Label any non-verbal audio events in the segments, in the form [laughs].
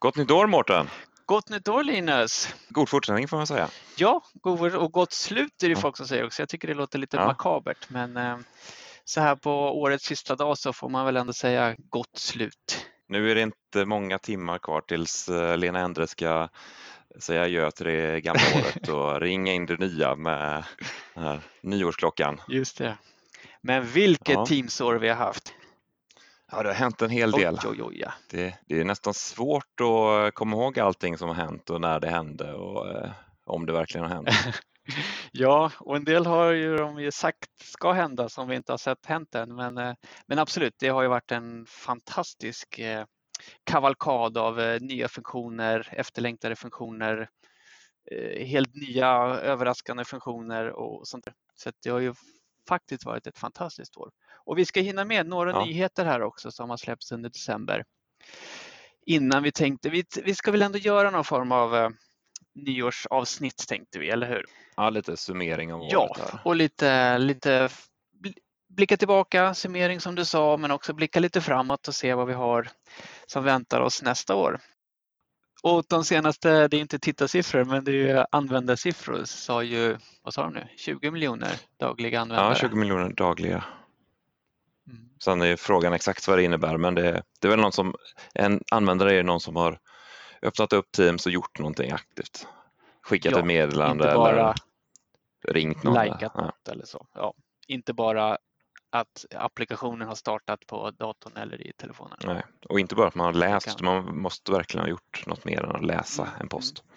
Gott nytt år Mårten! Gott nytt år Linus! God fortsättning får man säga. Ja, god och gott slut är det folk som säger också. Jag tycker det låter lite ja. makabert men eh, så här på årets sista dag så får man väl ändå säga gott slut. Nu är det inte många timmar kvar tills eh, Lena Endre ska säga adjö till det gamla [laughs] året och ringa in det nya med den här nyårsklockan. Just det. Men vilket ja. Teamsår vi har haft! Ja, det har hänt en hel del. Oj, oj, oj, ja. det, det, är nästan svårt att komma ihåg allting som har hänt och när det hände och eh, om det verkligen har hänt. [laughs] ja, och en del har ju de ju sagt ska hända som vi inte har sett hänt än. Men, eh, men absolut, det har ju varit en fantastisk eh, kavalkad av eh, nya funktioner, efterlängtade funktioner, eh, helt nya överraskande funktioner och sånt. Så det har ju faktiskt varit ett fantastiskt år. Och vi ska hinna med några ja. nyheter här också som har släppts under december. Innan vi tänkte, vi, vi ska väl ändå göra någon form av uh, nyårsavsnitt tänkte vi, eller hur? Ja, lite summering av året. Ja, här. och lite, lite blicka tillbaka, summering som du sa, men också blicka lite framåt och se vad vi har som väntar oss nästa år. Och de senaste, det är inte tittarsiffror, men det är användarsiffror, sa ju, vad sa de nu, 20 miljoner dagliga användare? Ja, 20 miljoner dagliga. Mm. Sen är frågan exakt vad det innebär, men det, det är väl någon som, en användare är någon som har öppnat upp Teams och gjort någonting aktivt. Skickat ja, ett meddelande eller ringt någon. Likat ja. något eller så. Ja, inte bara att applikationen har startat på datorn eller i telefonen. Nej, och inte bara att man har läst, man måste verkligen ha gjort något mer än att läsa mm. en post. Mm.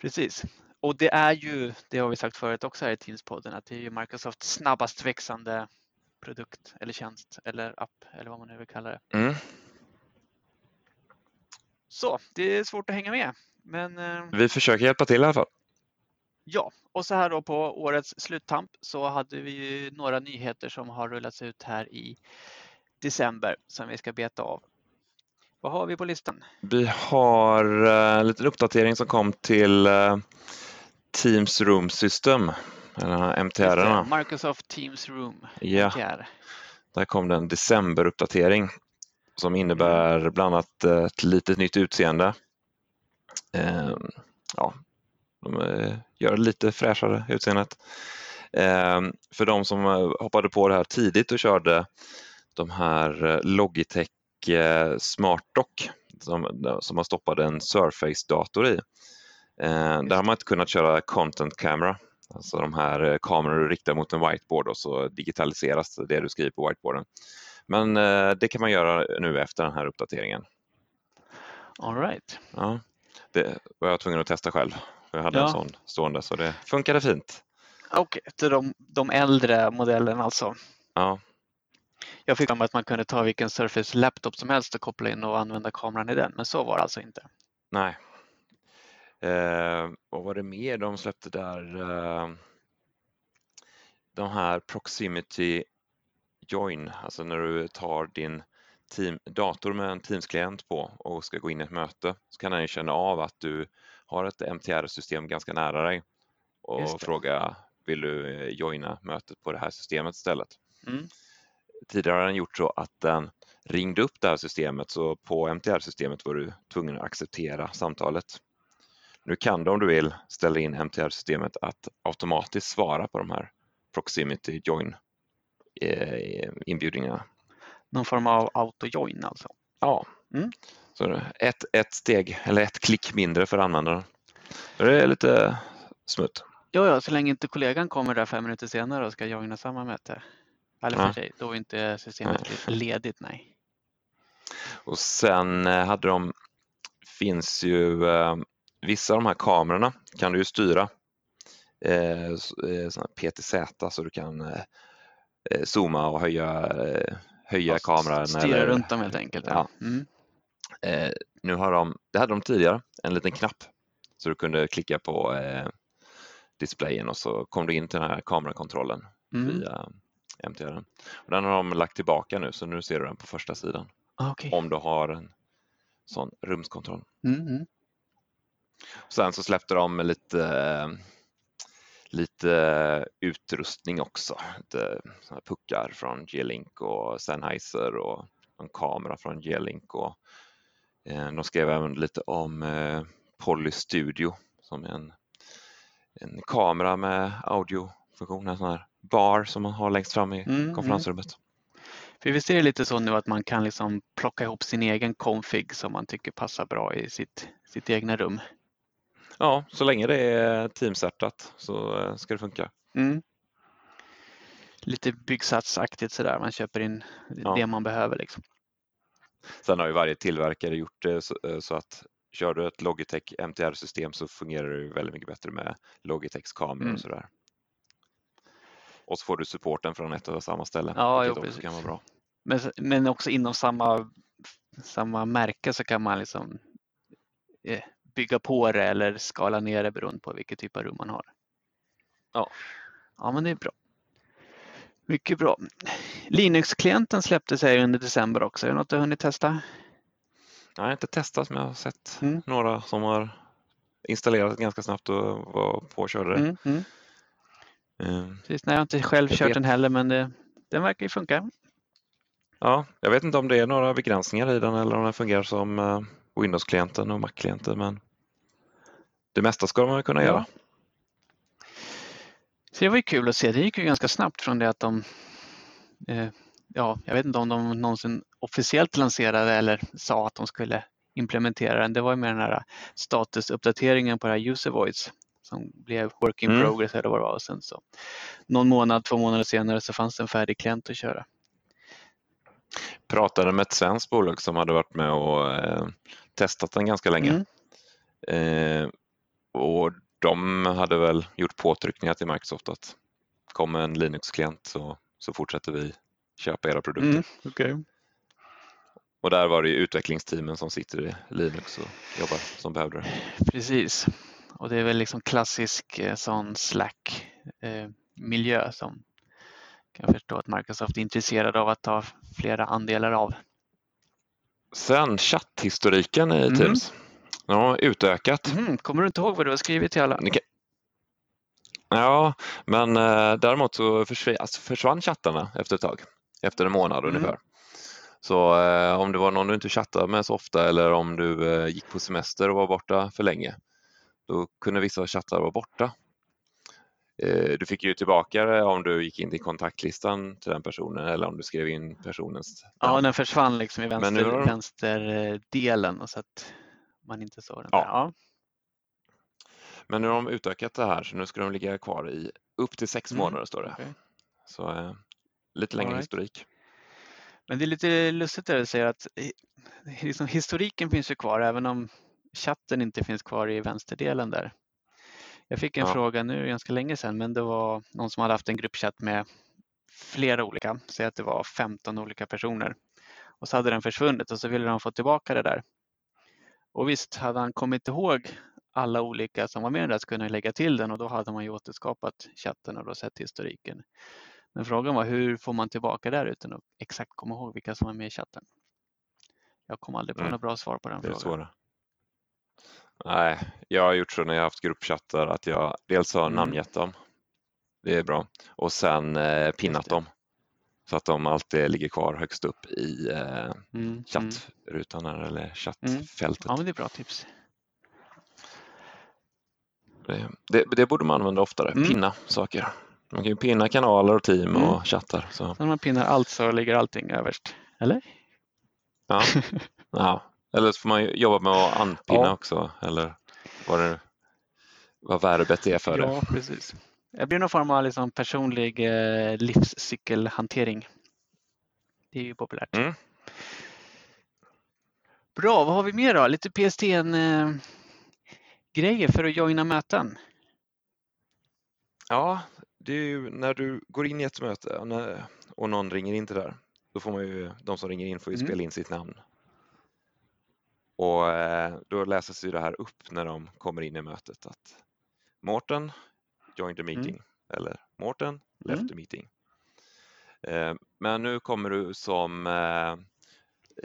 Precis. Och det är ju, det har vi sagt förut också här i Teams-podden, att det är ju Microsofts snabbast växande produkt eller tjänst eller app eller vad man nu vill kalla det. Mm. Så det är svårt att hänga med. Men, eh, vi försöker hjälpa till i alla fall. Ja, och så här då på årets sluttamp så hade vi några nyheter som har rullats ut här i december som vi ska beta av. Vad har vi på listan? Vi har uh, en liten uppdatering som kom till uh, Teams Room System, eller MTR. Microsoft Teams Room. Ja, MTR. där kom det en decemberuppdatering som innebär mm. bland annat ett litet nytt utseende. Uh, ja, de eh, gör det lite fräschare utseendet. Ehm, för de som eh, hoppade på det här tidigt och körde de här eh, Logitech SmartDock som, som man stoppade en Surface-dator i. Ehm, där har man inte kunnat köra Content Camera, alltså de här kameror du riktar mot en whiteboard och så digitaliseras det du skriver på whiteboarden. Men det kan man göra nu efter den här uppdateringen. All right. Ja, det var jag tvungen att testa själv. Jag hade ja. en sån stående så det funkade fint. Okej, okay, de, de äldre modellerna alltså? Ja. Jag fick för att man kunde ta vilken Surface Laptop som helst och koppla in och använda kameran i den, men så var det alltså inte. Nej. Eh, vad var det mer de släppte där? Eh, de här Proximity Join, alltså när du tar din team, dator med en Teams-klient på och ska gå in i ett möte så kan den känna av att du har ett MTR-system ganska nära dig och fråga vill du eh, joina mötet på det här systemet istället. Mm. Tidigare har den gjort så att den ringde upp det här systemet så på MTR-systemet var du tvungen att acceptera samtalet. Nu kan du om du vill ställa in MTR-systemet att automatiskt svara på de här Proximity Join eh, inbjudningarna. Någon form av auto-join alltså? Ja. Mm. Så ett, ett steg eller ett klick mindre för användaren. Det är lite smutt. Ja, ja, så länge inte kollegan kommer där fem minuter senare och ska joina samma möte. Eller för ja. sig, då är inte systemet ledigt, nej. Och sen eh, hade de, finns ju eh, vissa av de här kamerorna kan du ju styra. Eh, eh PTZ så du kan eh, zooma och höja, höja kameran. Styra eller, runt dem helt enkelt. Ja. ja. Mm. Eh, nu har de, det hade de tidigare, en liten knapp så du kunde klicka på eh, displayen och så kom du in till den här kamerakontrollen mm. via MTR. Och den har de lagt tillbaka nu så nu ser du den på första sidan. Ah, okay. Om du har en sån rumskontroll. Mm. Sen så släppte de lite, lite utrustning också. Lite puckar från G-Link och Sennheiser och en kamera från G-Link och de skrev även lite om eh, Poly Studio som är en, en kamera med audiofunktion, en sån här bar som man har längst fram i Mm, mm. konferensrummet. För visst är det lite så nu att man kan liksom plocka ihop sin egen config som man tycker passar bra i sitt, sitt egna rum. Ja, så länge det är teamcertat så eh, ska det funka. Mm. Lite byggsatsaktigt sådär, man köper in Ja. det man behöver. Liksom. Sen har ju varje tillverkare gjort det så, eh, att kör du ett Logitech MTR-system så fungerar det väldigt mycket bättre med Logitechs kameror Mm. och sådär. Och så får du supporten från ett och samma ställe, Ja, jo, också kan vara bra. Men, men också inom samma, samma märke så kan man liksom eh, bygga på det eller skala ner det beroende på vilket typ av rum man har. Ja. Ja, men det är bra. Mycket bra. Linux-klienten släpptes här under december också. Är det något du har hunnit testa? Jag har inte testat men jag har sett Mm. några som har installerat ganska snabbt och var på och körde det. Mm, mm. Eh, Precis, nej, jag har inte själv Jag kört vet. den heller men det, den verkar ju funka. Ja, jag vet inte om det är några begränsningar i den eller om den fungerar som eh, Windows-klienten och Mac-klienten men det mesta ska man kunna Ja. göra. Så det var ju kul att se. Det gick ju ganska snabbt från det att de, eh, ja, jag vet inte om de någonsin officiellt lanserade eller sa att de skulle implementera den. Det var ju med den här statusuppdateringen på det här user voice som blev work in Mm. progress eller vad det var. Och sen så någon månad, två månader senare så fanns det en färdig klient att köra. Pratade med ett svenskt bolag som hade varit med och eh, testat den ganska länge. Mm. Eh, och de hade väl gjort påtryckningar till Microsoft att kommer en Linux-klient så, så fortsätter vi köpa era produkter. Mm. okej. Och där var det ju utvecklingsteamen som sitter i Linux och jobbar som behövde det. Precis. Och det är väl liksom klassisk eh, sån Slack-miljö som kan jag förstå att Microsoft är intresserad av att ta flera andelar av. Sen chatthistoriken i Mm. Teams. Har utökat. Mhm, Kommer du inte ihåg vad du har skrivit till alla? Ja, men eh, däremot så försv- alltså försvann chattarna efter ett tag, efter en månad Mm. ungefär. Så eh, om det var någon du inte chattade med så ofta eller om du eh, gick på semester och var borta för länge, då kunde vissa chattar vara borta. Eh, du fick ju tillbaka det om du gick in i kontaktlistan till den personen eller om du skrev in personens Ja, namn. den försvann liksom i vänster, nu vänsterdelen och så att man inte såg den. Ja. Ja. Men nu har de utökat det här så nu ska de ligga kvar i upp till sex Mm, månader står det. okej. Så eh, lite längre right. historik. Men det är lite lustigt det du säger att liksom, historiken finns ju kvar även om chatten inte finns kvar i vänsterdelen där. Jag fick en Ja. fråga nu ganska länge sedan men det var någon som hade haft en gruppchatt med flera olika, säg att det var 15 olika personer. Och så hade den försvunnit och så ville de få tillbaka det där. Och visst, hade han kommit ihåg alla olika som var med där så kunde han lägga till den och då hade man ju återskapat chatten och då sett historiken. Men frågan var hur får man tillbaka där utan att exakt komma ihåg vilka som var med i chatten? Jag kom aldrig på Mm. något bra svar på den frågan. svårare. Nej, jag har gjort så när jag haft gruppchattar att jag dels har Mm. namngett dem. Det är bra. Och sen eh, pinnat dem. Så att de alltid ligger kvar högst upp i eh, Mm, mm. chattrutan här, eller chattfältet. Ja, men det är bra tips. Det, det, det borde man använda oftare, Mm. pinna saker. Man kan ju pinna kanaler och team Mm. och chattar. Så. Så när man pinnar allt så ligger allting överst. Eller? Ja. [laughs] ja. Eller så får man jobba med att anpinna Ja. också. Eller vad, det, vad verbet är för det. Ja, precis. Det blir någon form av liksom personlig eh, livscykelhantering. Det är ju populärt. Mm. Bra, vad har vi mer då? Lite PSTN-grejer för att joina möten. Ja, det är ju när du går in i ett möte och när- och någon ringer in till där. Då får man ju, de som ringer in får ju Mm. spela in sitt namn. Och eh, då läses ju det här upp när de kommer in i mötet att Mårten joined the meeting eller Mårten left Mm. the meeting. Eh, Men nu kommer du som eh,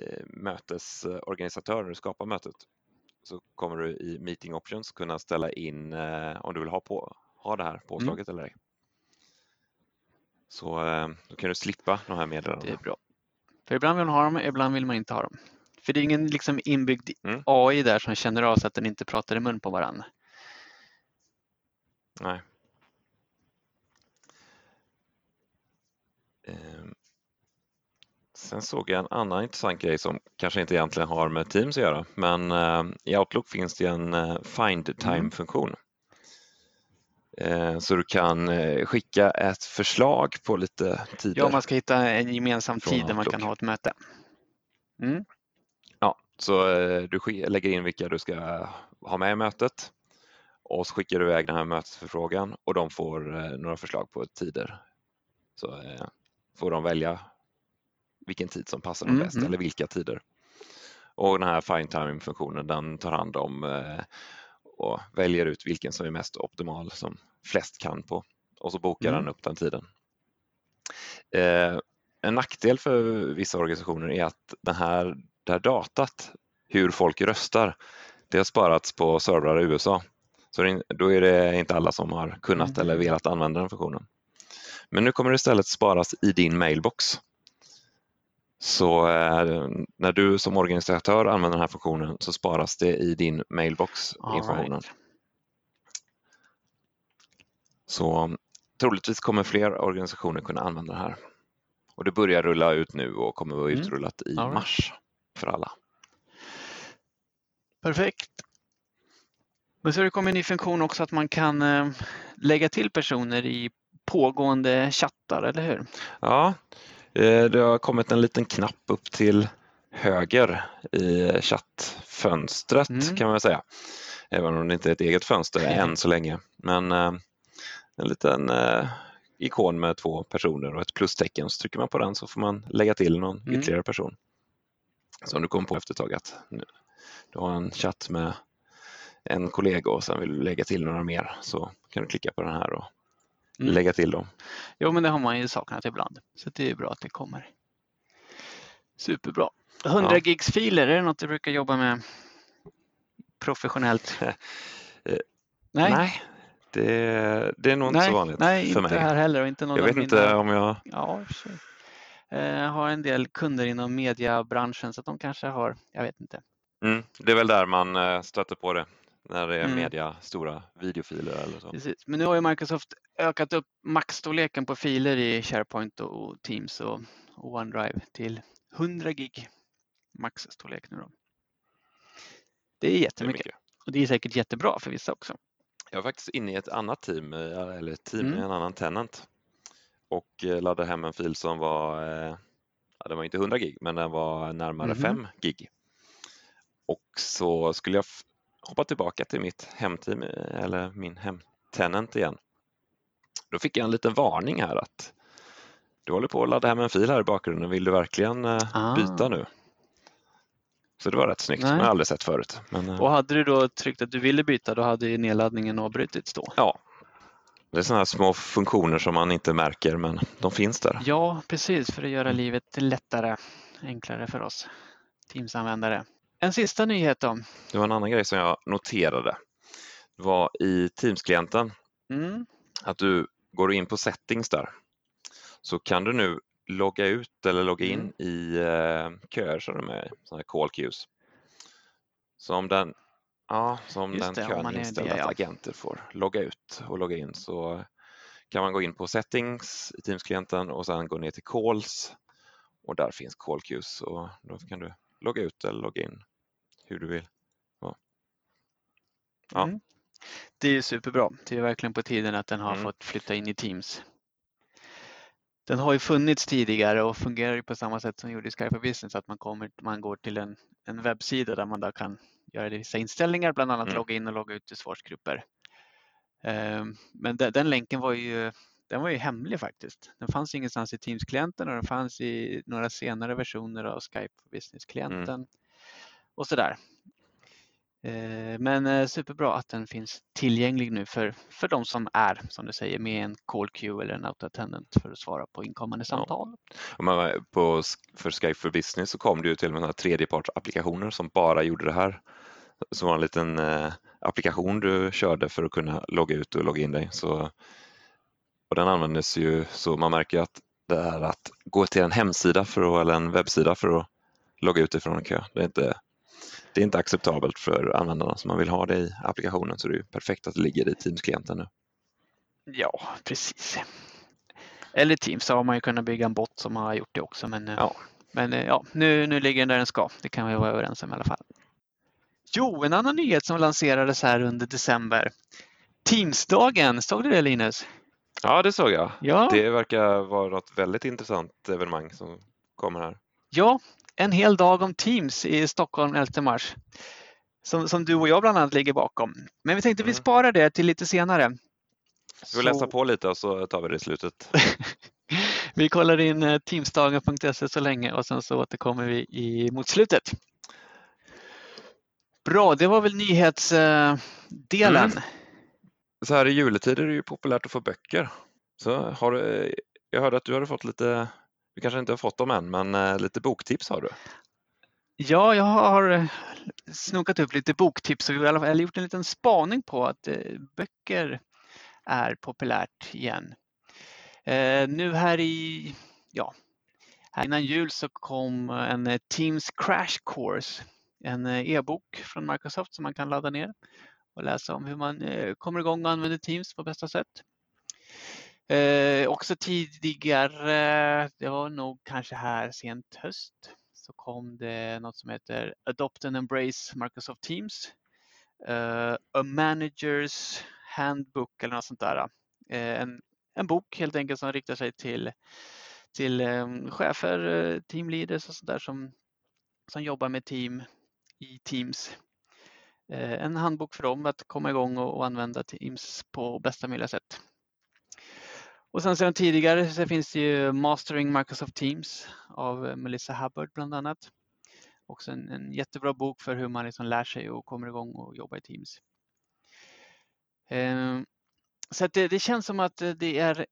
eh, mötesorganisatör när du skapar mötet så kommer du i meeting options kunna ställa in om du vill ha, på, ha det här påslaget eller ej. Så då kan du slippa de här Det är meddelandena. bra. För ibland vill man ha dem, ibland vill man inte ha dem. För det är ingen liksom inbyggd Mm. AI där som känner av så att den inte pratar i mun på varandra. Nej. Sen såg jag en annan intressant grej som kanske inte egentligen har med Teams att göra, men eh, i Outlook finns det en eh, Find Mm. Time-funktion. Eh, så du kan eh, skicka ett förslag på lite tider. Ja, man ska hitta en gemensam tid där man kan ha ett möte. Mm. Ja, så du lägger in vilka du ska ha med i mötet och så skickar du iväg den här mötesförfrågan och de får några förslag på tider. Så får de välja vilken tid som passar dem Mm, bäst mm. eller vilka tider. Och den här fine timing-funktionen den tar hand om eh, och väljer ut vilken som är mest optimal som flest kan på och så bokar Mm. den upp den tiden. Eh, en nackdel för vissa organisationer är att den här, det här datat, hur folk röstar, det har sparats på servrar i USA. Så då är det inte alla som har kunnat Mhm. eller velat använda den funktionen. Men nu kommer det istället sparas i din mailbox. Så eh, när du som organisatör använder den här funktionen så sparas det i din mailbox, informationen. right. Så troligtvis kommer fler organisationer kunna använda det här. Och det börjar rulla ut nu och kommer vara Mm. utrullat i right. mars för alla. Perfekt. Men så har det kommit en ny funktion också att man kan eh, lägga till personer i pågående chattar, eller hur? Ja, eh, det har kommit en liten knapp upp till höger i chattfönstret Mm. kan man säga. Även om det inte är ett eget fönster Nej. än så länge. Men eh, en liten eh, ikon med två personer och ett plustecken. Så trycker man på den så får man lägga till någon Mm. ytterligare person. Så om du kommer på efter ett tag att nu- du har en chatt med en kollega och sen vill du lägga till några mer så kan du klicka på den här och Mm. lägga till dem. Jo, men det har man ju saknat ibland. Så det är bra att det kommer. Superbra. 100 Ja. gigs filer, är det något du brukar jobba med professionellt? [laughs] Nej, det, det är nog inte nej, så vanligt nej, för inte mig. här heller. Och inte någon Jag vet mina... inte om jag... Ja, sig. Eh, Jag har en del kunder inom mediebranschen så att de kanske har, jag vet inte. Mm, det är väl där man eh, stöter på det när det är Mm. media, stora videofiler eller så. Precis. Men nu har ju Microsoft ökat upp maxstorleken på filer i SharePoint och Teams och, OneDrive till 100 gig maxstorlek nu då. Det är Det är jättemycket och det är säkert jättebra för vissa också. Jag var faktiskt inne i ett annat team, eh, eller ett team Mm. med en annan tenant och eh, laddade hem en fil som var, eh, ja, den var inte 100 gig, men den var närmare Mhm. 5 gig. Och så skulle jag hoppa tillbaka till mitt hemteam, eller min hemtenant igen. Då fick jag en liten varning här att du håller på att ladda hem en fil här i bakgrunden, vill du verkligen eh, Ah. byta nu? Så det var rätt snyggt, Nej. men aldrig sett förut. Men, eh, Och hade du då tryckt att du ville byta då hade ju nedladdningen avbrutits då. Ja, det är sådana här små funktioner som man inte märker men de finns där. Ja, precis för att göra livet lättare, enklare för oss Teams-användare. En sista nyhet då. Det var en annan grej som jag noterade. Det var i Teams-klienten Mm. att du går in på settings där så kan du nu logga ut eller logga in Mm. i eh, köer som de är, sådana här call queues. Så om den, ja, så om Just den det, kön inställd att ja. agenter får logga ut och logga in så kan man gå in på settings i Teams-klienten och sen gå ner till calls och där finns call queues och då kan du logga ut eller logga in hur du vill. Ja. Ja. Mm. Det är superbra. Det är verkligen på tiden att den har Mm. fått flytta in i Teams. Den har ju funnits tidigare och fungerar ju på samma sätt som gjorde i Skype Business, att man, kommer, man går till en, en webbsida där man då kan göra vissa inställningar, bland annat Mm. logga in och logga ut i svarsgrupper. Ehm, Men de- den länken var ju, den var ju hemlig faktiskt. Den fanns ingenstans i Teams-klienten och den fanns i några senare versioner av Skype Business-klienten och sådär. Eh, Men eh, superbra att den finns tillgänglig nu för, för de som är, som du säger, med en call queue eller en auto-attendant för att svara på inkommande samtal. Man, på, för Skype for Business så kom det ju till och med några tredjepartsapplikationer som bara gjorde det här. Så var en liten eh, applikation du körde för att kunna logga ut och logga in dig. Så, och den användes ju så man märker att det är att gå till en hemsida för att, eller en webbsida för att logga ut ifrån en kö. Det är inte, det är inte acceptabelt för användarna som man vill ha det i applikationen så det är perfekt att det ligger i Teams-klienten nu. Ja, precis. Eller Teams har man ju kunnat bygga en bot som har gjort det också men, eh, ja. men eh, ja, nu, nu ligger den där den ska. Det kan vi vara överens om i alla fall. Jo, en annan nyhet som lanserades här under december. Teamsdagen, såg du det Linus? Ja, det såg jag. Ja. Det verkar vara ett väldigt intressant evenemang som kommer här. Ja, en hel dag om Teams i Stockholm 11 mars. Som, som du och jag bland annat ligger bakom. Men vi tänkte mm. vi sparar det till lite senare. Vi får så... läsa på lite och så tar vi det i slutet. [laughs] vi kollar in eh, teamsdagen.se så länge och sen så återkommer vi i, mot slutet. Bra, det var väl nyhetsdelen. Mm. Så här i juletid är det ju populärt att få böcker. Så har du, jag hörde att du hade fått lite, du kanske inte har fått dem än, men eh, lite boktips har du. Ja, jag har eh, snokat upp lite boktips och eller gjort en liten spaning på att eh, böcker är populärt igen. Nu här i, ja, här innan jul så kom en Teams Crash Course en e-bok från Microsoft som man kan ladda ner och läsa om hur man kommer igång och använder Teams på bästa sätt. Eh, också tidigare, det var nog kanske här sent höst, så kom det något som heter Adopt and Embrace Microsoft Teams. Eh, A Managers Handbook eller något sånt där. Eh, en, en bok helt enkelt som riktar sig till, till ehm, eh, chefer, teamleaders och sådär som, som jobbar med team i Teams. Eh, en handbok för dem att komma igång och använda Teams på bästa möjliga sätt. Och sen sedan tidigare så finns det ju Mastering Microsoft Teams av eh, Melissa Hubbard bland annat. Också en, en jättebra bok för hur man liksom lär sig och kommer igång och jobbar i Teams. Ehm, så det, det, känns som att eh, det är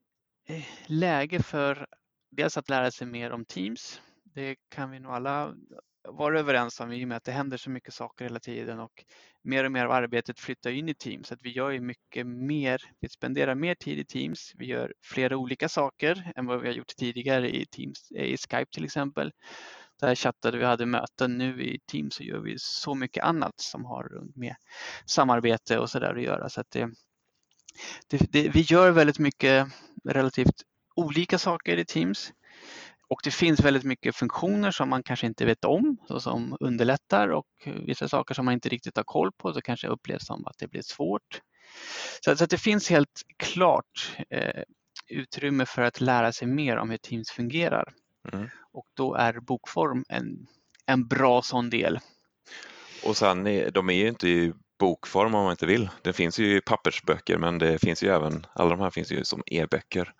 eh, läge för dels att lära sig mer om Teams. Det kan vi nog alla vara överens om i och med att det händer så mycket saker hela tiden och mer och mer av arbetet flyttar in i Teams. Att vi gör ju mycket mer, vi spenderar mer tid i Teams, vi gör flera olika saker än vad vi har gjort tidigare i, Teams, eh, i Skype till exempel. Där chattade vi hade möten, nu i Teams så gör vi så mycket annat som har med samarbete och sådär att göra. Så att det, det, det, vi gör väldigt mycket relativt olika saker i Teams. Och det finns väldigt mycket funktioner som man kanske inte vet om som underlättar och vissa saker som man inte riktigt har koll på så kanske upplevs som att det blir svårt. Så, så att det finns helt klart eh, utrymme för att lära sig mer om hur Teams fungerar. Mm. Och då är bokform en, en bra sån del. Och sen, de är ju inte i bokform om man inte vill. Det finns ju pappersböcker men det finns ju även, alla de här finns ju som e-böcker.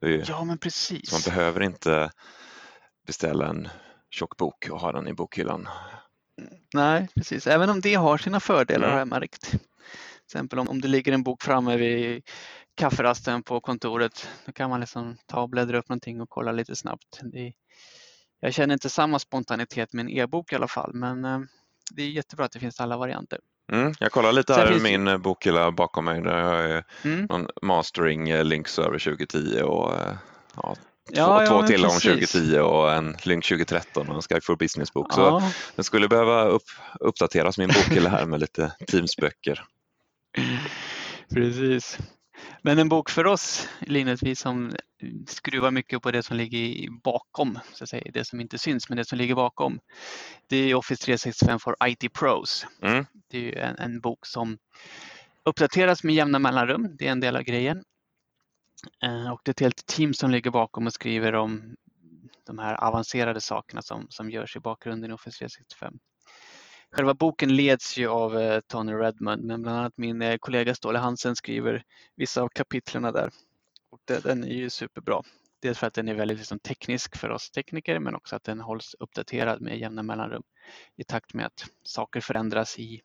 Ja, men precis. Man behöver inte beställa en tjock bok och ha den i bokhyllan. Nej, precis. Även om det har sina fördelar mm. har jag märkt. Till exempel om, om det ligger en bok framme vid kafferasten på kontoret, då kan man liksom ta och bläddra upp någonting och kolla lite snabbt. Det, jag känner inte samma spontanitet med en e-bok i alla fall, men eh, det är jättebra att det finns alla varianter. Mm, jag kollar lite här i min det... bokhylla bakom mig. Där har jag mm. någon mastering eh, Link Server 2010 och eh, ja, ja, två, ja, till om 2010 och en Link 2013 och en Skype for Business-bok. Så den skulle behöva upp, uppdateras min bokhylla här med lite [laughs] Teams-böcker. Precis. Men en bok för oss, Linus, vi som skruvar mycket på det som ligger bakom, så att säga, det som inte syns, men det som ligger bakom. Det är Office 365 for IT Pros. Mm. Det är en, en, bok som uppdateras med jämna mellanrum, det är en del av grejen. Eh, och det är ett helt team som ligger bakom och skriver om de här avancerade sakerna som, som görs i bakgrunden i Office 365. Själva boken leds ju av eh, Tony Redmond men bland annat min eh, kollega Ståle Hansen skriver vissa av kapitlen där. Och den är ju superbra. Dels för att den är väldigt liksom, teknisk för oss tekniker men också att den hålls uppdaterad med jämna mellanrum i takt med att saker förändras i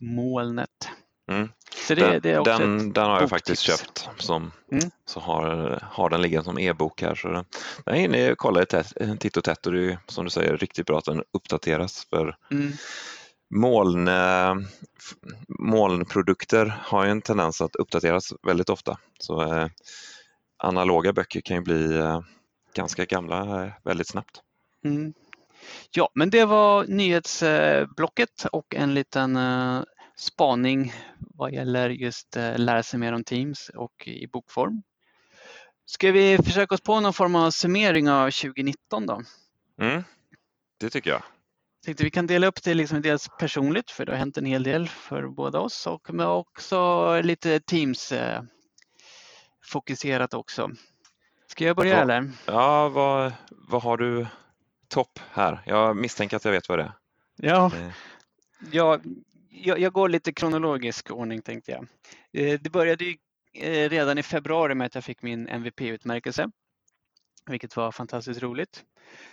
molnet. Mm. Så det, den, det är den, den har jag faktiskt köpt som, mm. så har, har den liggande som e-bok här. Så den, den hinner jag kolla ett, titt och tätt och det är som du säger riktigt bra att den uppdateras för mm. Moln, eh, molnprodukter har ju en tendens att uppdateras väldigt ofta. Så eh, analoga böcker kan ju bli eh, ganska gamla eh, väldigt snabbt. Mm. Ja, men det var nyhetsblocket och en liten eh, spaning vad gäller just eh, lära sig mer om Teams och i bokform. Ska vi försöka oss på någon form av summering av 2019 då? Mm, det tycker jag. Tänkte vi kan dela upp det liksom dels personligt, för det har hänt en hel del för båda oss, och men också lite Teams eh, också. Ska jag börja Ja. eller? Ja, vad, vad har du topp här? Jag misstänker att jag vet vad det är. Ja, Eh, Ja, jag, jag går lite kronologisk ordning tänkte jag. Eh, Det började ju eh, redan i februari med att jag fick min MVP-utmärkelse, vilket var fantastiskt roligt.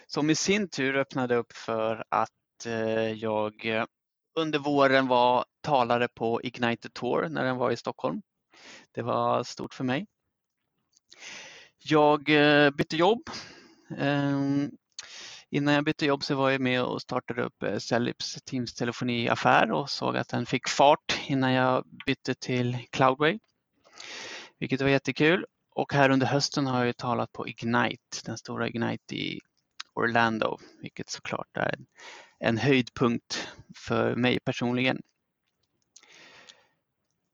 Som i sin tur öppnade upp för att eh, jag eh, under våren var talare på Ignite Tour när den var i Stockholm. Det var stort för mig. Jag eh, bytte jobb. Ehm, innan jag bytte jobb så var jag med och startade upp eh, Cellips Teams telefoniaffär och såg att den fick fart innan jag bytte till Cloudway. Vilket var jättekul. Och här under hösten har jag talat på Ignite, den stora Ignite i Orlando, vilket såklart är en, höjdpunkt för mig personligen.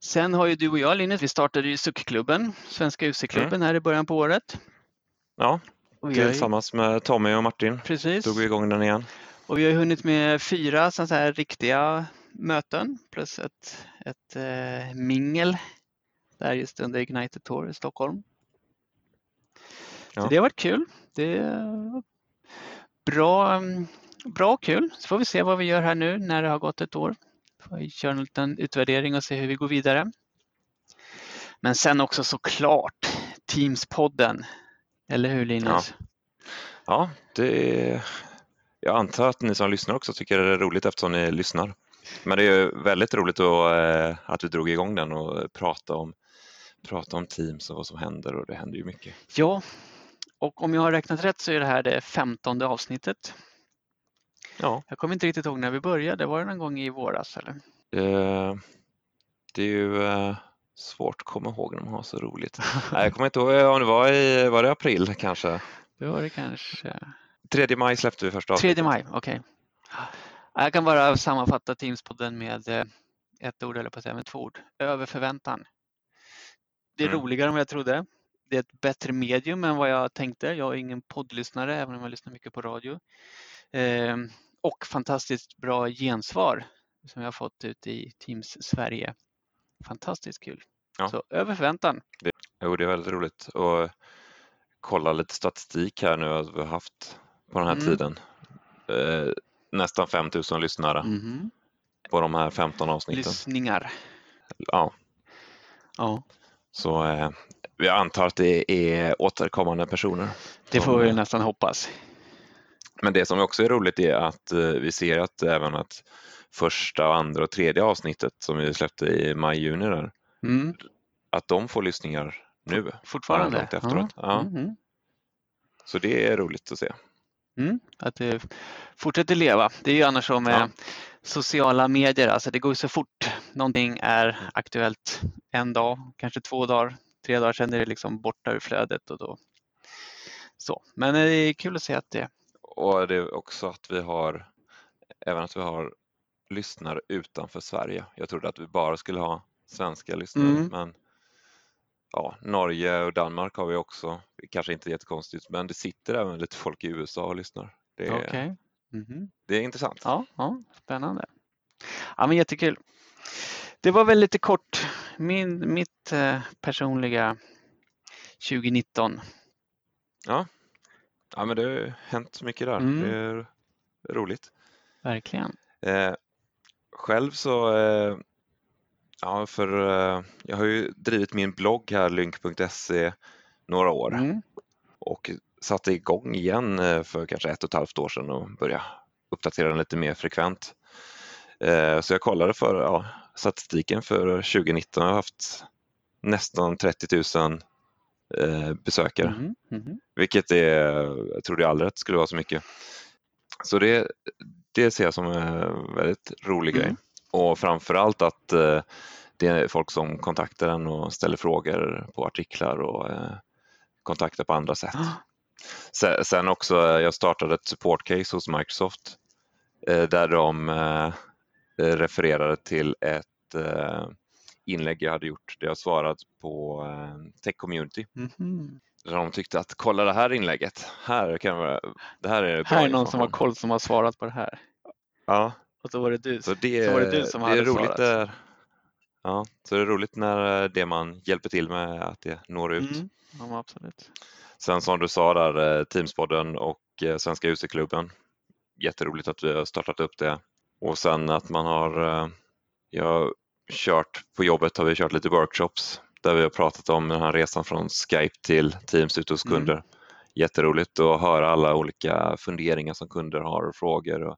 Sen har ju du och jag Linus, vi startade ju SUC-klubben, Svenska UC-klubben här i början på året. Ja, tillsammans med Tommy och Martin Precis. drog vi igång den igen. Och vi har hunnit med fyra så här riktiga möten plus ett, ett eh, mingel där just under Ignite Tour i Stockholm. Ja. Så det har varit kul. Det är bra, bra och kul. Så får vi se vad vi gör här nu när det har gått ett år. Får vi köra en liten utvärdering och se hur vi går vidare. Men sen också såklart Teams-podden. Eller hur Linus? Ja, det jag antar att ni som lyssnar också tycker det är roligt eftersom ni lyssnar. Men det är väldigt roligt att, eh, att vi drog igång den och prata om, prata om Teams och vad som händer och det händer ju mycket. Ja, och om jag har räknat rätt så är det här det femtonde avsnittet. Ja, Jag kommer inte riktigt ihåg när vi började. Var det någon gång i våras eller? eh, det är ju eh, svårt att komma ihåg när man har så roligt. [laughs] Nej, jag kommer inte ihåg om det var i var det april kanske. Det var det kanske 3 maj släppte vi första avsnittet. 3 maj, okej. Jag kan bara sammanfatta Teamspodden med eh, ett ord eller på att säga med två ord. Över förväntan. Det är Mm. roligare än vad jag trodde. Det är ett bättre medium än vad jag tänkte. Jag är ingen poddlyssnare även om jag lyssnar mycket på radio. Eh, och fantastiskt bra gensvar som jag har fått ut i Teams Sverige. Fantastiskt kul. Ja. Så över förväntan. Jo, det är väldigt roligt att kolla lite statistik här nu att vi har haft på den här Mm. tiden. Eh, nästan 5000 lyssnare Mhm. på de här 15 avsnitten. Lyssningar. Ja, Ja, så eh, vi antar att det är återkommande personer. det som, får vi eh, nästan hoppas. Men det som också är roligt är att eh, vi ser att även att första, andra och tredje avsnittet som vi släppte i maj-juni där, Mm. att de får lyssningar nu. Fortfarande? långt efteråt. Ja. Mhm. Så det är roligt att se. Mm, att det fortsätter leva. Det är ju annars så med Ja. Sociala medier, alltså det går så fort. Någonting är aktuellt en dag, kanske två dagar, tre dagar sedan är det liksom borta ur flödet och då så. Men eh, det är kul att se att det Och det är också att vi har även att vi har lyssnare utanför Sverige. Jag trodde att vi bara skulle ha svenska lyssnare Mm. men ja, Norge och Danmark har vi också. Kanske inte jättekonstigt men det sitter även lite folk i USA och lyssnar. Det är, Okej. Mhm. det är intressant. Ja, ja, spännande. Ja, men jättekul. Det var väl lite kort min, mitt eh, personliga 2019. Ja, men det har hänt mycket där. Mm. Det är roligt. Verkligen. Eh, själv så, eh, ja för eh, jag har ju drivit min blogg här, lynk.se, några år Mm. och satte igång igen eh, för kanske ett och ett halvt år sedan och började uppdatera den lite mer frekvent. Eh, så jag kollade för ja, statistiken för 2019, jag har haft nästan 30 000 eh, besökare. Mhm, mhm. Vilket är, jag trodde aldrig att det skulle vara så mycket. Så det, det ser jag som en väldigt rolig Mm. grej. Och framförallt att det är folk som kontaktar en och ställer frågor på artiklar och kontaktar på andra sätt. Sen också, jag startade ett support case hos Microsoft där de refererade till ett inlägg jag hade gjort där jag svarat på Tech Community. Mm -hmm. Där de tyckte att kolla det här inlägget, här, kan vi, det här är Här är någon som har koll som har svarat på det här. Ja. Och så var det du, så det, så var det du som det hade är roligt svarat. Där, ja, så det är roligt när det man hjälper till med att det når ut. Mm. Ja, absolut. Sen som du sa där, eh, Teamspodden och eh, Svenska UC-klubben. Jätteroligt att vi har startat upp det. Och sen att man har, eh, jag har kört på jobbet har vi kört lite workshops där vi har pratat om den här resan från Skype till Teams ute hos mm. kunder. Mm. Jätteroligt att höra alla olika funderingar som kunder har och frågor. Och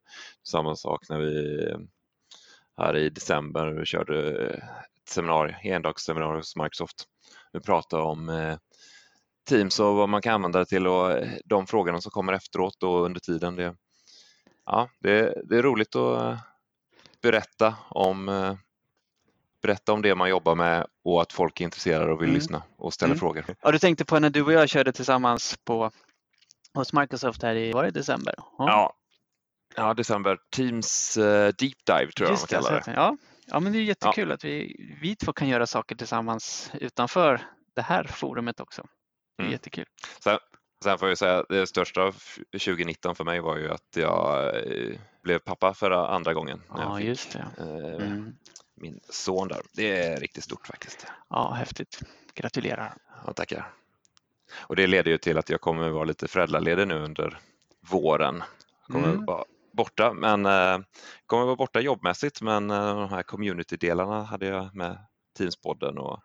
samma sak när vi här i december vi körde ett seminarium, endagsseminarium hos Microsoft. Vi pratade om Teams och vad man kan använda det till och eh, de frågorna som kommer efteråt och under tiden. Det, ja, det, det är roligt att berätta om berätta om det man jobbar med och att folk är intresserade och vill mm. lyssna och ställa mm. frågor. Ja, du tänkte på när du och jag körde tillsammans på, hos Microsoft här i, var det december? Ja. ja. ja december. Teams uh, Deep Dive tror jag man kallar det. Ja. ja, men det är jättekul ja. att vi, vi två kan göra saker tillsammans utanför det här forumet också. Det är mm. jättekul. Sen, sen får jag säga det största 2019 för mig var ju att jag eh, blev pappa för andra gången. Ja, just det. Eh, mm min son där. Det är riktigt stort faktiskt. Ja, häftigt. Gratulerar. Ja, tackar. Och det leder ju till att jag kommer vara lite föräldraledig nu under våren. Jag kommer mm. vara borta, men eh, kommer vara borta jobbmässigt, men eh, de här community-delarna hade jag med Teamspodden och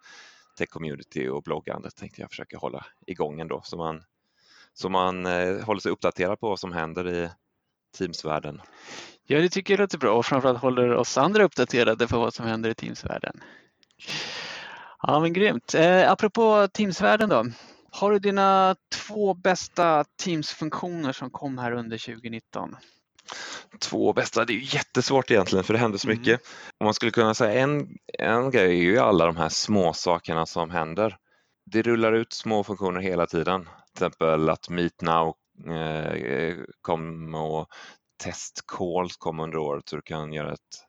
Tech Community och bloggandet tänkte jag försöka hålla igång ändå så man, så man eh, håller sig uppdaterad på vad som händer i Teams-världen. Ja, det tycker jag låter bra och framförallt håller oss andra uppdaterade på vad som händer i Teams-världen. Ja, men grymt. Eh, apropå Teamsvärlden då. Har du dina två bästa Teams-funktioner som kom här under 2019? Två bästa, det är jättesvårt egentligen för det händer så mm. mycket. Om man skulle kunna säga en, en grej är ju alla de här små sakerna som händer. Det rullar ut små funktioner hela tiden. Till exempel att Meet Now eh, kom och test calls kom under året så du kan göra ett,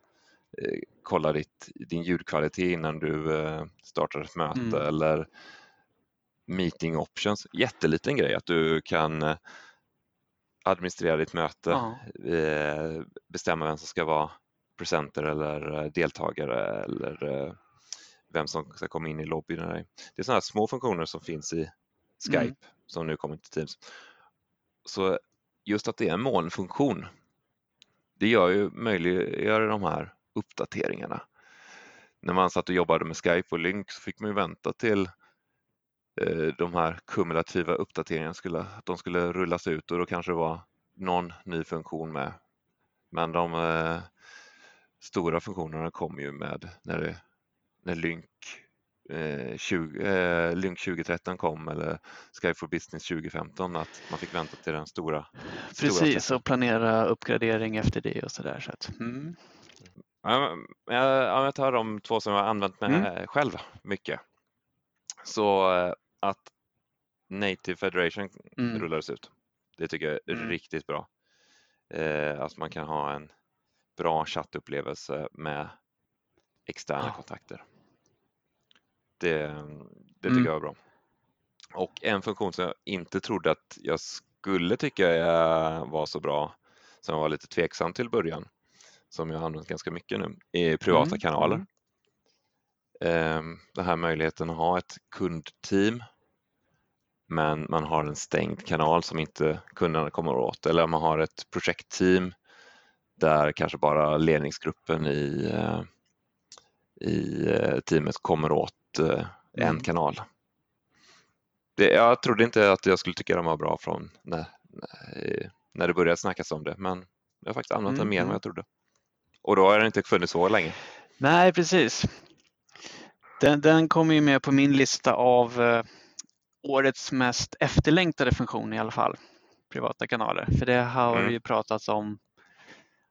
eh, kolla ditt, din ljudkvalitet innan du eh, startar ett möte mm. eller meeting options. Jätteliten grej att du kan eh, administrera ditt möte, ja. bestämma vem som ska vara presenter eller deltagare eller vem som ska komma in i lobbyn. Det är sådana små funktioner som finns i Skype mm. som nu kommer till Teams. Så just att det är en molnfunktion det gör ju möjliggör de här uppdateringarna. När man satt och jobbade med Skype och Lync så fick man ju vänta till eh, de här kumulativa uppdateringarna skulle, de skulle rullas ut och då kanske det var någon ny funktion med. Men de eh, stora funktionerna kom ju med när, det, när Lync, eh, 20, eh, Lync 2013 kom eller Skype for Business 2015 att man fick vänta till den stora Precis, stora och planera uppgradering efter det och sådär. Så att, mm. ja, jag, jag tar de två som jag använt mig mm. själv mycket. Så eh, att Native Federation mm. rullades ut. Det tycker jag är mm. riktigt bra. Eh, att man kan ha en bra chattupplevelse med externa ja. kontakter. Det, det tycker mm. jag är bra. Och en funktion som jag inte trodde att jag skulle tycka var så bra, som jag var lite tveksam till början, som jag har använt ganska mycket nu, är privata mm. kanaler. Ehm, den här möjligheten att ha ett kundteam men man har en stängd kanal som inte kunderna kommer åt eller man har ett projektteam där kanske bara ledningsgruppen i, eh, i eh, teamet kommer åt eh, en mm. kanal det, jag trodde inte att jag skulle tycka de var bra från när, när det började snackas om det, men jag har faktiskt använt mm. den mer än vad mm. jag trodde. Och då har den inte funnits så länge. Nej, precis. Den, den kommer ju med på min lista av eh, årets mest efterlängtade funktion i alla fall. Privata kanaler, för det har mm. ju pratats om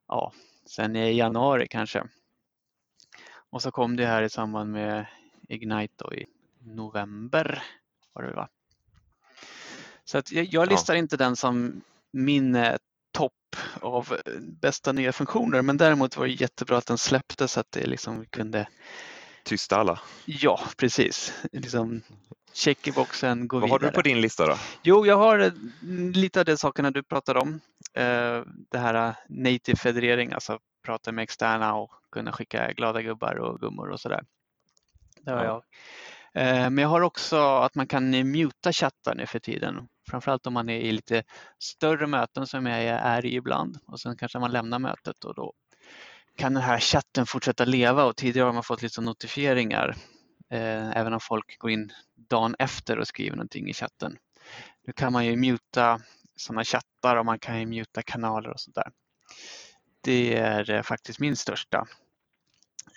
ja, sen i januari kanske. Och så kom det här i samband med Ignite i november. Var det va? Så att jag, jag listar inte den som min eh, topp av eh, bästa nya funktioner men däremot var det jättebra att den släpptes så att det liksom kunde Tysta alla. Ja, precis. Liksom, check i boxen, gå Vad vidare. har du på din lista då? Jo, jag har eh, lite av de sakerna du pratade om. Eh, Det här native federering, alltså prata med externa och kunna skicka glada gubbar och gummor och sådär. Det har Ja. jag. Eh, Men jag har också att man kan muta chattar nu för tiden. Framförallt om man är i lite större möten som jag är i ibland och sen kanske man lämnar mötet och då kan den här chatten fortsätta leva och tidigare har man fått lite notifieringar eh, även om folk går in dagen efter och skriver någonting i chatten. Nu kan man ju muta sådana chattar och man kan ju muta kanaler och sådär. Det är eh, faktiskt min största.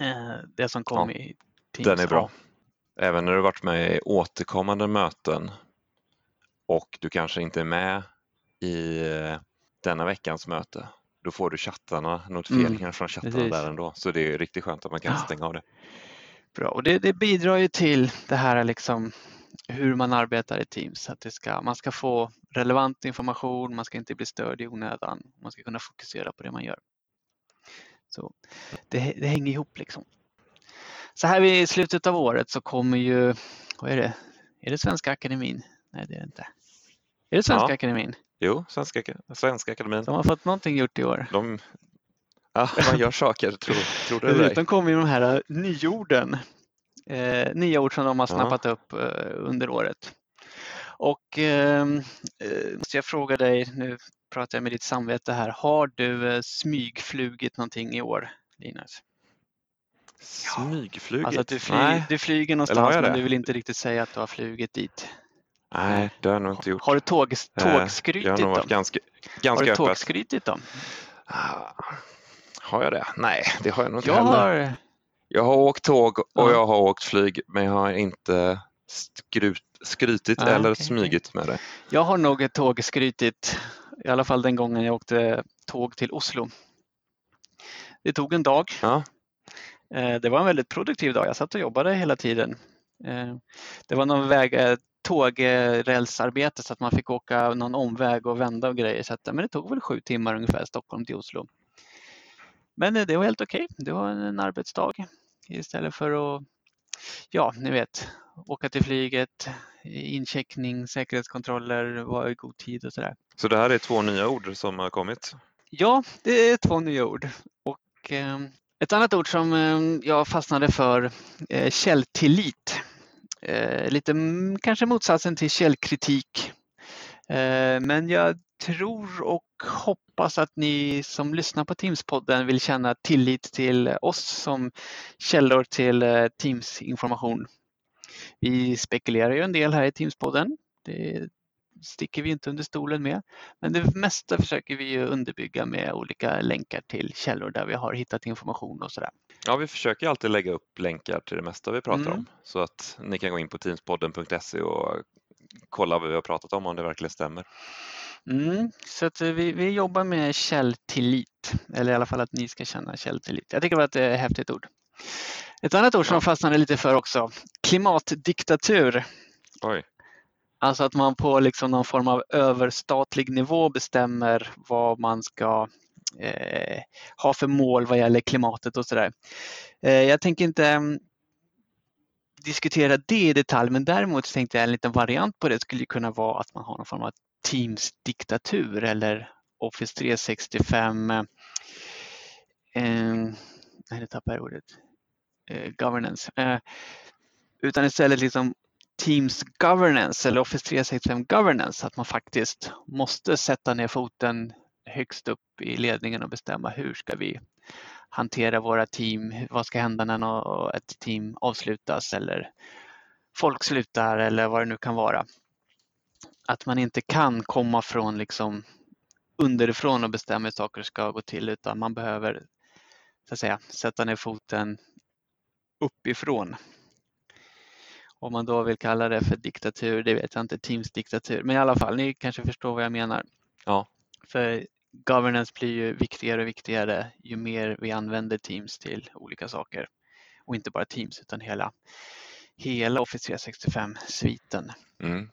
Eh, det som kom Ja, i Teams. Den är bra. Även när du varit med i återkommande möten och du kanske inte är med i eh, denna veckans möte. Då får du chattarna, notifieringar från chattarna precis. där ändå. Så det är riktigt skönt att man kan Ja. stänga av det. Bra, och det, det bidrar ju till det här liksom hur man arbetar i Teams. Att det ska, man ska få relevant information, man ska inte bli störd i onödan, man ska kunna fokusera på det man gör. Så det, det hänger ihop liksom. Så här vid slutet av året så kommer ju, vad är det, är det Svenska Akademin? Nej det är det inte. Är det Svenska Ja. Akademin? Jo, Svenska, Svenska Akademin. De har fått någonting gjort i år. De, ja, man gör saker, tror, tror du ej. De kommer ju de här eh, nyorden. Eh, nya ord som de har Ja. snappat upp eh, under året. Och eh, eh, måste jag fråga dig, nu pratar jag med ditt samvete här, har du eh, smygflugit någonting i år, Linus? Smygflugit? Alltså att du, fly, du flyger någonstans men det? du vill inte riktigt säga att du har flugit dit. Nej, det har jag nog inte gjort. Har du tåg, Eh, Jag har tågskrytit nog varit ganska, Har ganska du öppet. tågskrytit då? Ah, Har jag det? Nej, det har jag nog inte Jag heller. har, Jag har åkt tåg och Ja. jag har åkt flyg men jag har inte skrut, skrytit Ah, eller okej, smygit med det. jag har nog tågskrytit, i alla fall den gången jag åkte tåg till Oslo. Det tog en dag. Ja. Eh, Det var en väldigt produktiv dag. Jag satt och jobbade hela tiden. Eh, Det var någon väg, tågrälsarbete så att man fick åka någon omväg och vända och grejer. Så att, men det tog väl sju timmar ungefär Stockholm till Oslo. Men eh, det var helt okej. Det var en arbetsdag istället för att, ja, ni vet, åka till flyget, incheckning, säkerhetskontroller, vara i god tid och sådär. Så det här är två nya ord som har kommit. Ja, det är två nya ord. Och, eh, ett annat ord som eh, jag fastnade för, eh, källtillit. Eh, lite kanske motsatsen till källkritik. Eh, men jag tror och hoppas att ni som lyssnar på Teams-podden vill känna tillit till oss som källor till eh, Teams-information. Vi spekulerar ju en del här i Teams-podden. Det sticker vi inte under stolen med. Men det mesta försöker vi ju underbygga med olika länkar till källor där vi har hittat information och sådär. Ja, vi försöker alltid lägga upp länkar till det mesta vi pratar Mm. om så att ni kan gå in på teamspodden.se och kolla vad vi har pratat om om det verkligen stämmer. Mm, så att eh, vi, vi jobbar med källtillit, eller i alla fall att ni ska känna källtillit. Jag tycker det var ett häftigt ord. Ett annat ord som Ja. jag fastnade lite för också, klimatdiktatur. Oj, Alltså att man på liksom någon form av överstatlig nivå bestämmer vad man ska eh, ha för mål vad gäller klimatet och sådär. Eh, jag tänker inte mm, diskutera det i detalj men däremot tänkte jag en liten variant på det skulle kunna vara att man har någon form av Teams-diktatur eller Office 365 eh, ehm, nej, nu tappade jag ordet. Eh, governance. Eh, utan istället liksom Teams governance eller Office 365 governance, att man faktiskt måste sätta ner foten högst upp i ledningen och bestämma hur ska vi hantera våra team, vad ska hända när ett team avslutas eller folk slutar eller vad det nu kan vara. Att man inte kan komma från liksom underifrån och bestämma hur saker ska gå till utan man behöver så att säga, sätta ner foten uppifrån. Om man då vill kalla det för diktatur, det vet jag inte, Teams diktatur. Men i alla fall, ni kanske förstår vad jag menar. Ja. För governance blir ju viktigare och viktigare ju mer vi använder Teams till olika saker. Och inte bara Teams utan hela, hela Office 365-sviten. mm.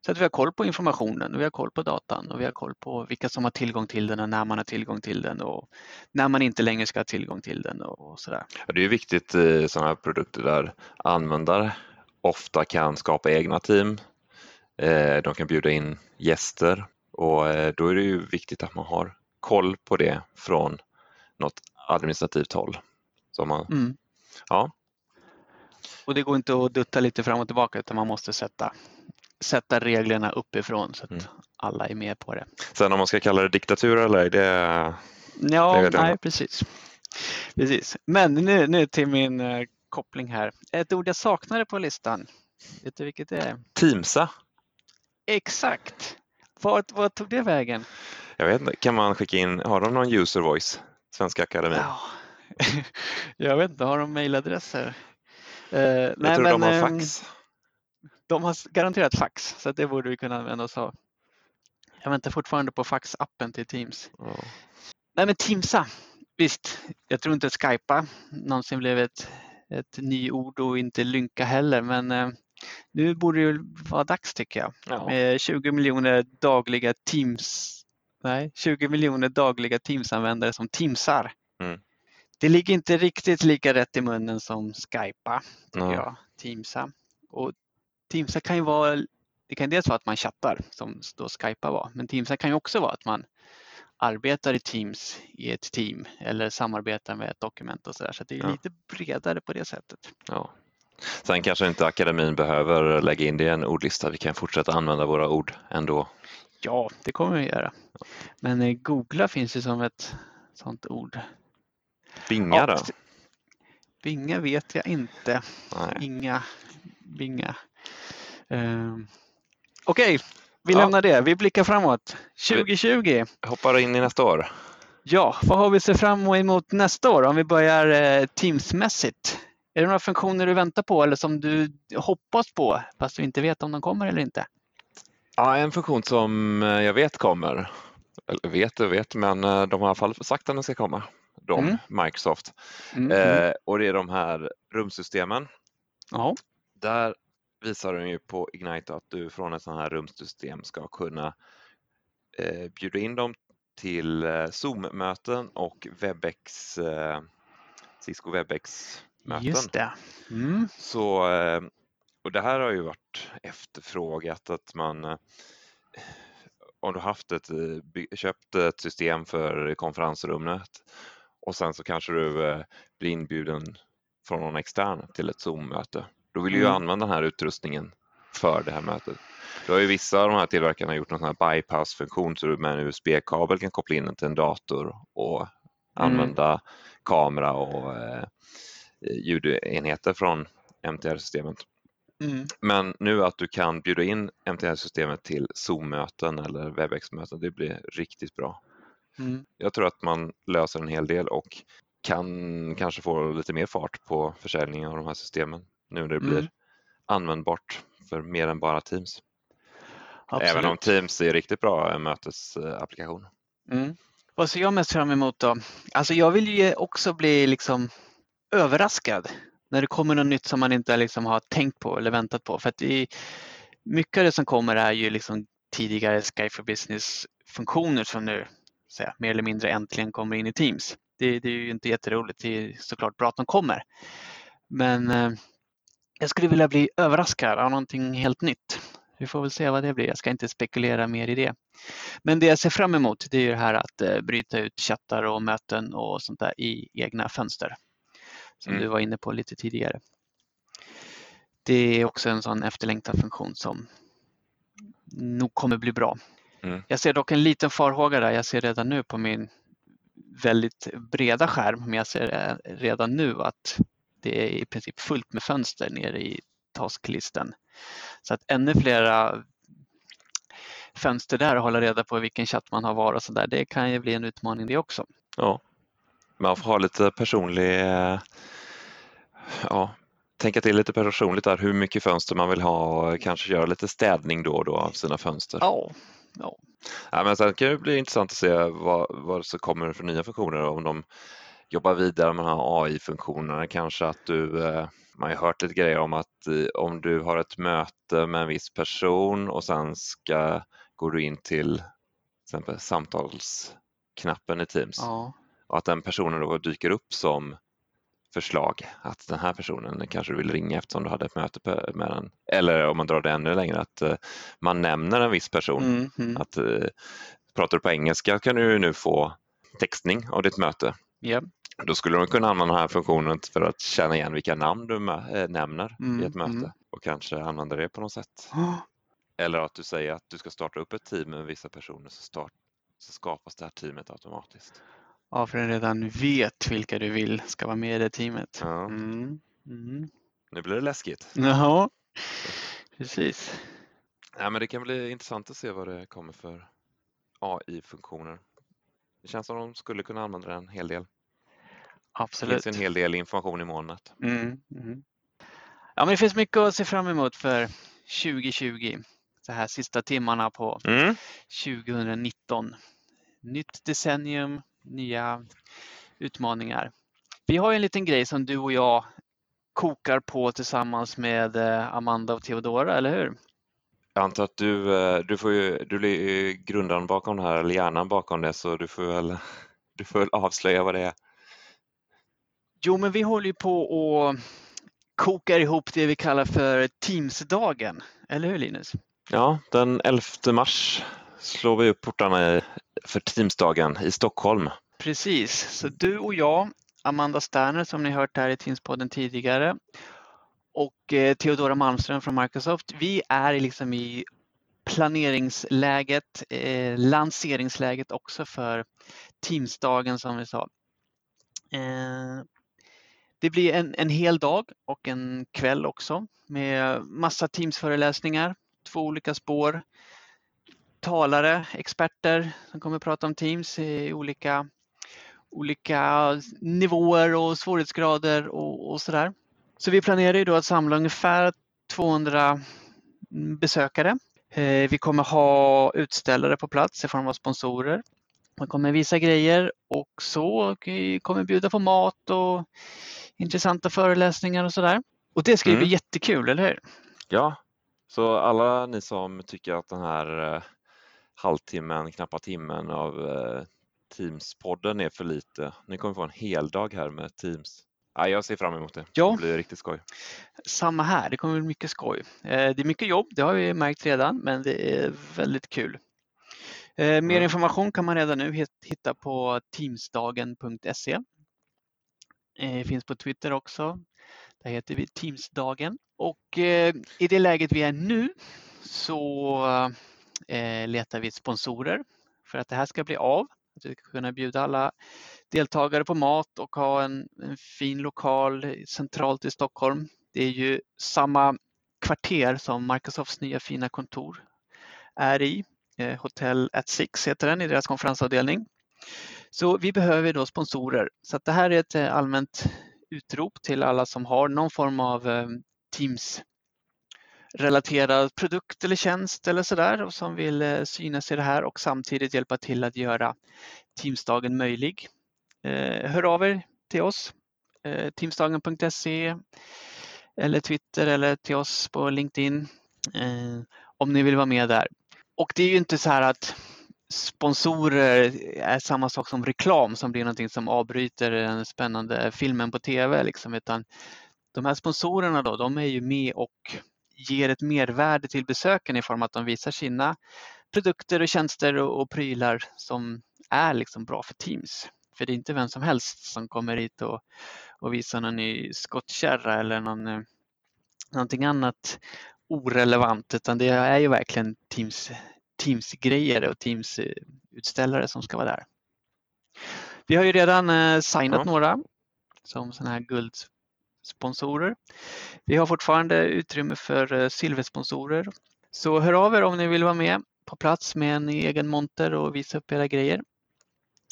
Så att vi har koll på informationen, och vi har koll på datan och vi har koll på vilka som har tillgång till den och när man har tillgång till den och när man inte längre ska ha tillgång till den och sådär. Det är viktigt i sådana här produkter där användare ofta kan skapa egna team. Eh, de kan bjuda in gäster och eh, då är det ju viktigt att man har koll på det från något administrativt håll. Så man, mm. ja. Och det går inte att dutta lite fram och tillbaka utan man måste sätta, sätta reglerna uppifrån så att mm. alla är med på det. Sen om man ska kalla det diktatur eller det Ja, det nej precis. precis. Men nu, nu till min uh, koppling här. Ett ord jag saknade på listan. Vet du vilket det är? Teamsa. Exakt. Vart, vart tog det vägen? Jag vet inte, kan man skicka in, har de någon user voice? Svenska Akademin? Ja. [laughs] jag vet inte, har de mejladresser? Uh, jag nej, tror men, de har ehm, fax. De har garanterat fax, så det borde vi kunna använda oss av. Jag väntar fortfarande på faxappen till Teams. Ja. Nej men Teamsa, visst, jag tror inte Skypa någonsin blev ett, ett nyord och inte Lynka heller, men eh, nu borde det vara dags tycker jag. Ja. Med 20 miljoner dagliga Teams Nej, 20 miljoner dagliga Teams-användare som Teamsar. Mm. Det ligger inte riktigt lika rätt i munnen som Skypa, tycker mm. jag. Teamsa. Och Teamsa kan ju vara, det kan dels vara att man chattar som då Skypa var, men Teamsa kan ju också vara att man arbetar i Teams i ett team eller samarbetar med ett dokument och sådär. Så det är ja. lite bredare på det sättet. Ja. Sen kanske inte akademin behöver lägga in det i en ordlista. Vi kan fortsätta använda våra ord ändå. Ja, det kommer vi göra. Men eh, googla finns ju som ett sådant ord. Binga då? Binga vet jag inte. Nej. Inga, binga. Uh, Okej, okay, vi ja. lämnar det. Vi blickar framåt. 2020. Vi hoppar in i nästa år. Ja, vad har vi sett fram emot nästa år om vi börjar eh, Teamsmässigt? Är det några funktioner du väntar på eller som du hoppas på fast du inte vet om de kommer eller inte? Ja, en funktion som eh, jag vet kommer, eller vet och vet, men eh, de har i alla fall sagt att den ska komma, de, mm. Microsoft. Mm, mm. Eh, och det är de här rumsystemen. Ja. Där visar den ju på Ignite att du från ett sådant här rumssystem ska kunna eh, bjuda in dem till eh, Zoom-möten och Webex, eh, Cisco Webex-möten. Just det. Mm. Så eh, och det här har ju varit efterfrågat att man eh, om du haft ett, eh, köpt ett system för konferensrummet och sen så kanske du blir inbjuden från någon extern till ett Zoom-möte. Då vill du ju mm. använda den här utrustningen för det här mötet. Då har ju vissa av de här tillverkarna gjort någon sån här bypass-funktion så du med en USB-kabel kan koppla in den till en dator och mm. använda kamera och eh, ljudenheter från MTR-systemet. Mm. Men nu att du kan bjuda in MTR-systemet till Zoom-möten eller Webex-möten, det blir riktigt bra. Mm. Jag tror att man löser en hel del och kan kanske få lite mer fart på försäljningen av de här systemen nu när det mm. blir användbart för mer än bara Teams. Absolut. Även om Teams är riktigt bra mötesapplikation. Mm. Vad ser jag mest fram emot då? Alltså jag vill ju också bli liksom överraskad när det kommer något nytt som man inte liksom har tänkt på eller väntat på. För att i, mycket av det som kommer är ju liksom tidigare Skype for Business-funktioner som nu säga, mer eller mindre äntligen kommer in i Teams. Det, det är ju inte jätteroligt, det är såklart bra att de kommer. Men eh, jag skulle vilja bli överraskad av någonting helt nytt. Vi får väl se vad det blir. Jag ska inte spekulera mer i det. Men det jag ser fram emot det är det här att eh, bryta ut chattar och möten och sånt där i egna fönster som mm. du var inne på lite tidigare. Det är också en sån efterlängtad funktion som nog kommer bli bra. Mm. Jag ser dock en liten farhåga där. Jag ser redan nu på min väldigt breda skärm, men jag ser redan nu att det är i princip fullt med fönster nere i tasklisten. Så att ännu flera fönster där och hålla reda på vilken chatt man har var och så där, det kan ju bli en utmaning det också. Ja, man får ha lite personlig, eh, ja, tänka till lite personligt där hur mycket fönster man vill ha och kanske göra lite städning då och då av sina fönster. Ja, ja. ja men sen kan det bli intressant att se vad, vad som kommer för nya funktioner om de jobba vidare med de här AI-funktionerna. Kanske att du, eh, man har hört lite grejer om att eh, om du har ett möte med en viss person och sen ska, går du in till, till exempel samtalsknappen i Teams Ja. Och att den personen då dyker upp som förslag att den här personen kanske du vill ringa eftersom du hade ett möte med den. Eller om man drar det ännu längre att eh, man nämner en viss person. Mm, mm. Att, eh, pratar du på engelska kan du nu få textning av ditt möte. Ja. Då skulle man kunna använda den här funktionen för att känna igen vilka namn du eh, nämner Mm, i ett möte mm. och kanske använda det på något sätt. [gasps] Eller att du säger att du ska starta upp ett team med vissa personer så, start, så skapas det här teamet automatiskt. Ja, för den redan vet vilka du vill ska vara med i det teamet. Ja. Mm. Mm. Nu blir det läskigt. Jaha, precis. Ja, men det kan bli intressant att se vad det kommer för AI-funktioner. Det känns som de skulle kunna använda den en hel del. Det Absolut. finns en hel del information i molnet. Mm. Mm. Ja, men det finns mycket att se fram emot för 2020. Så här sista timmarna på Mm. 2019. Nytt decennium, nya utmaningar. Vi har ju en liten grej som du och jag kokar på tillsammans med eh, Amanda och Theodora, eller hur? Jag antar att du, eh, du, får ju, du är grundaren bakom det här, eller hjärnan bakom det, så du får väl, [laughs] du får väl avslöja vad det är. Jo, men vi håller ju på och kokar ihop det vi kallar för Teamsdagen, eller hur Linus? Ja, den 11 mars slår vi upp portarna i- för Teamsdagen i Stockholm. Precis, så du och jag, Amanda Sterner som ni hört här i Teamspodden tidigare och eh, Theodora Malmström från Microsoft. Vi är liksom i planeringsläget, eh, lanseringsläget också för Teamsdagen som vi sa. Eh, det blir en, en hel dag och en kväll också med massa Teams-föreläsningar, två olika spår, talare, experter som kommer att prata om Teams i olika, olika nivåer och svårighetsgrader och, och sådär. Så vi planerar ju då att samla ungefär 200 besökare. Eh, Vi kommer ha utställare på plats i form av sponsorer. Man kommer visa grejer och så vi kommer bjuda på mat och intressanta föreläsningar och sådär. Och det ska ju bli Mm. jättekul, eller hur? Ja, så alla ni som tycker att den här eh, halvtimmen, knappa timmen av eh, Teams-podden är för lite, ni kommer få en hel dag här med Teams. Ja, jag ser fram emot det. Ja. Det blir riktigt skoj. Samma här, det kommer bli mycket skoj. Eh, Det är mycket jobb, det har vi märkt redan, men det är väldigt kul. Eh, Mer Mm. information kan man redan nu hit- hitta på teamsdagen.se. Eh, Finns på Twitter också. Där heter vi Teamsdagen. Och i det läget vi är nu så Eh, letar vi sponsorer för att det här ska bli av. Att vi ska kunna bjuda alla deltagare på mat och ha en, en fin lokal centralt i Stockholm. Det är ju samma kvarter som Microsofts nya fina kontor är i. Eh, Hotel at Six heter den i deras konferensavdelning. Så vi behöver då sponsorer. Så att det här är ett eh, allmänt utrop till alla som har någon form av Teams relaterad produkt eller tjänst eller sådär och som vill eh, synas i det här och samtidigt hjälpa till att göra Teamsdagen möjlig. Eh, hör av er till oss, eh, teamsdagen.se eller Twitter eller till oss på LinkedIn om ni vill vara med där. Och det är ju inte så här att sponsorer är samma sak som reklam som blir någonting som avbryter den spännande filmen på tv liksom, utan de här sponsorerna då, de är ju med och ger ett mervärde till besöken i form av att de visar sina produkter och tjänster och, och prylar som är liksom bra för Teams. För det är inte vem som helst som kommer hit och, och visar någon ny skottkärra eller någon, eh, någonting annat orelevant utan det är ju verkligen Teams, Teams-grejer och Teams-utställare som ska vara där. Vi har ju redan eh, signat Ja. några som sådana här sponsorer. Vi har fortfarande utrymme för eh, silversponsorer. Så hör av er om ni vill vara med på plats med en egen monter och visa upp era grejer.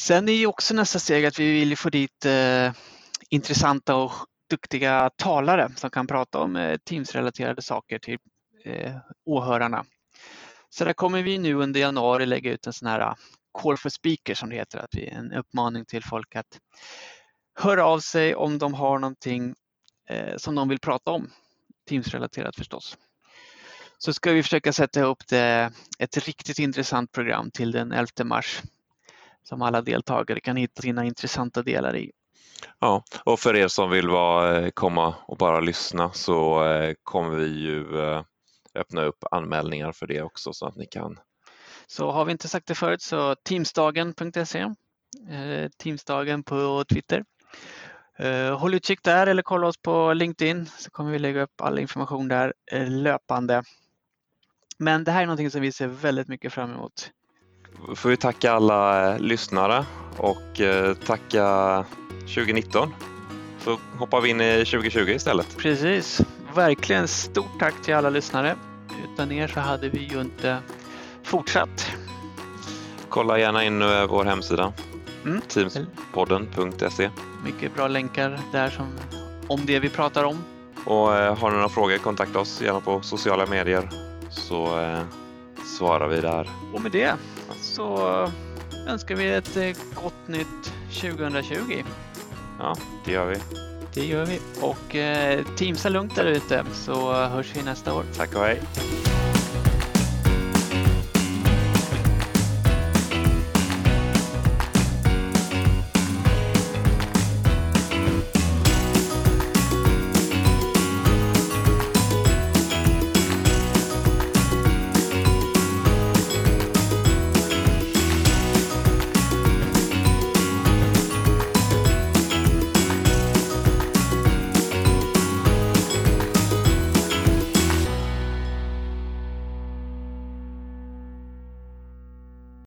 Sen är ju också nästa steg att vi vill få dit eh, intressanta och duktiga talare som kan prata om eh, Teams-relaterade saker till eh, åhörarna. Så där kommer vi nu under januari lägga ut en sån här eh, call for speaker som det heter, att vi, en uppmaning till folk att höra av sig om de har någonting som de vill prata om. Teams-relaterat förstås. Så ska vi försöka sätta ihop det, ett riktigt intressant program till den 11 mars som alla deltagare kan hitta sina intressanta delar i. Ja, och för er som vill vara, eh, komma och bara lyssna så eh, kommer vi ju eh, öppna upp anmälningar för det också så att ni kan. Så har vi inte sagt det förut så teamsdagen.se, Teamsdagen på Twitter. Håll utkik där eller kolla oss på LinkedIn så kommer vi lägga upp all information där löpande. Men det här är någonting som vi ser väldigt mycket fram emot. Får vi tacka alla lyssnare och tacka 2019. Så hoppar vi in i 2020 istället. Precis. Verkligen stort tack till alla lyssnare. Utan er så hade vi ju inte fortsatt. Kolla gärna in eh, vår hemsida. Mm. Teamspodden.se. Mycket bra länkar där som, om det vi pratar om. Och eh, har ni några frågor kontakta oss gärna på sociala medier så eh, svarar vi där. Och med det så önskar vi ett eh, gott nytt 2020. Ja, det gör vi. Det gör vi. Och eh, teamsa lugnt där ute så hörs vi nästa år. Tack och hej.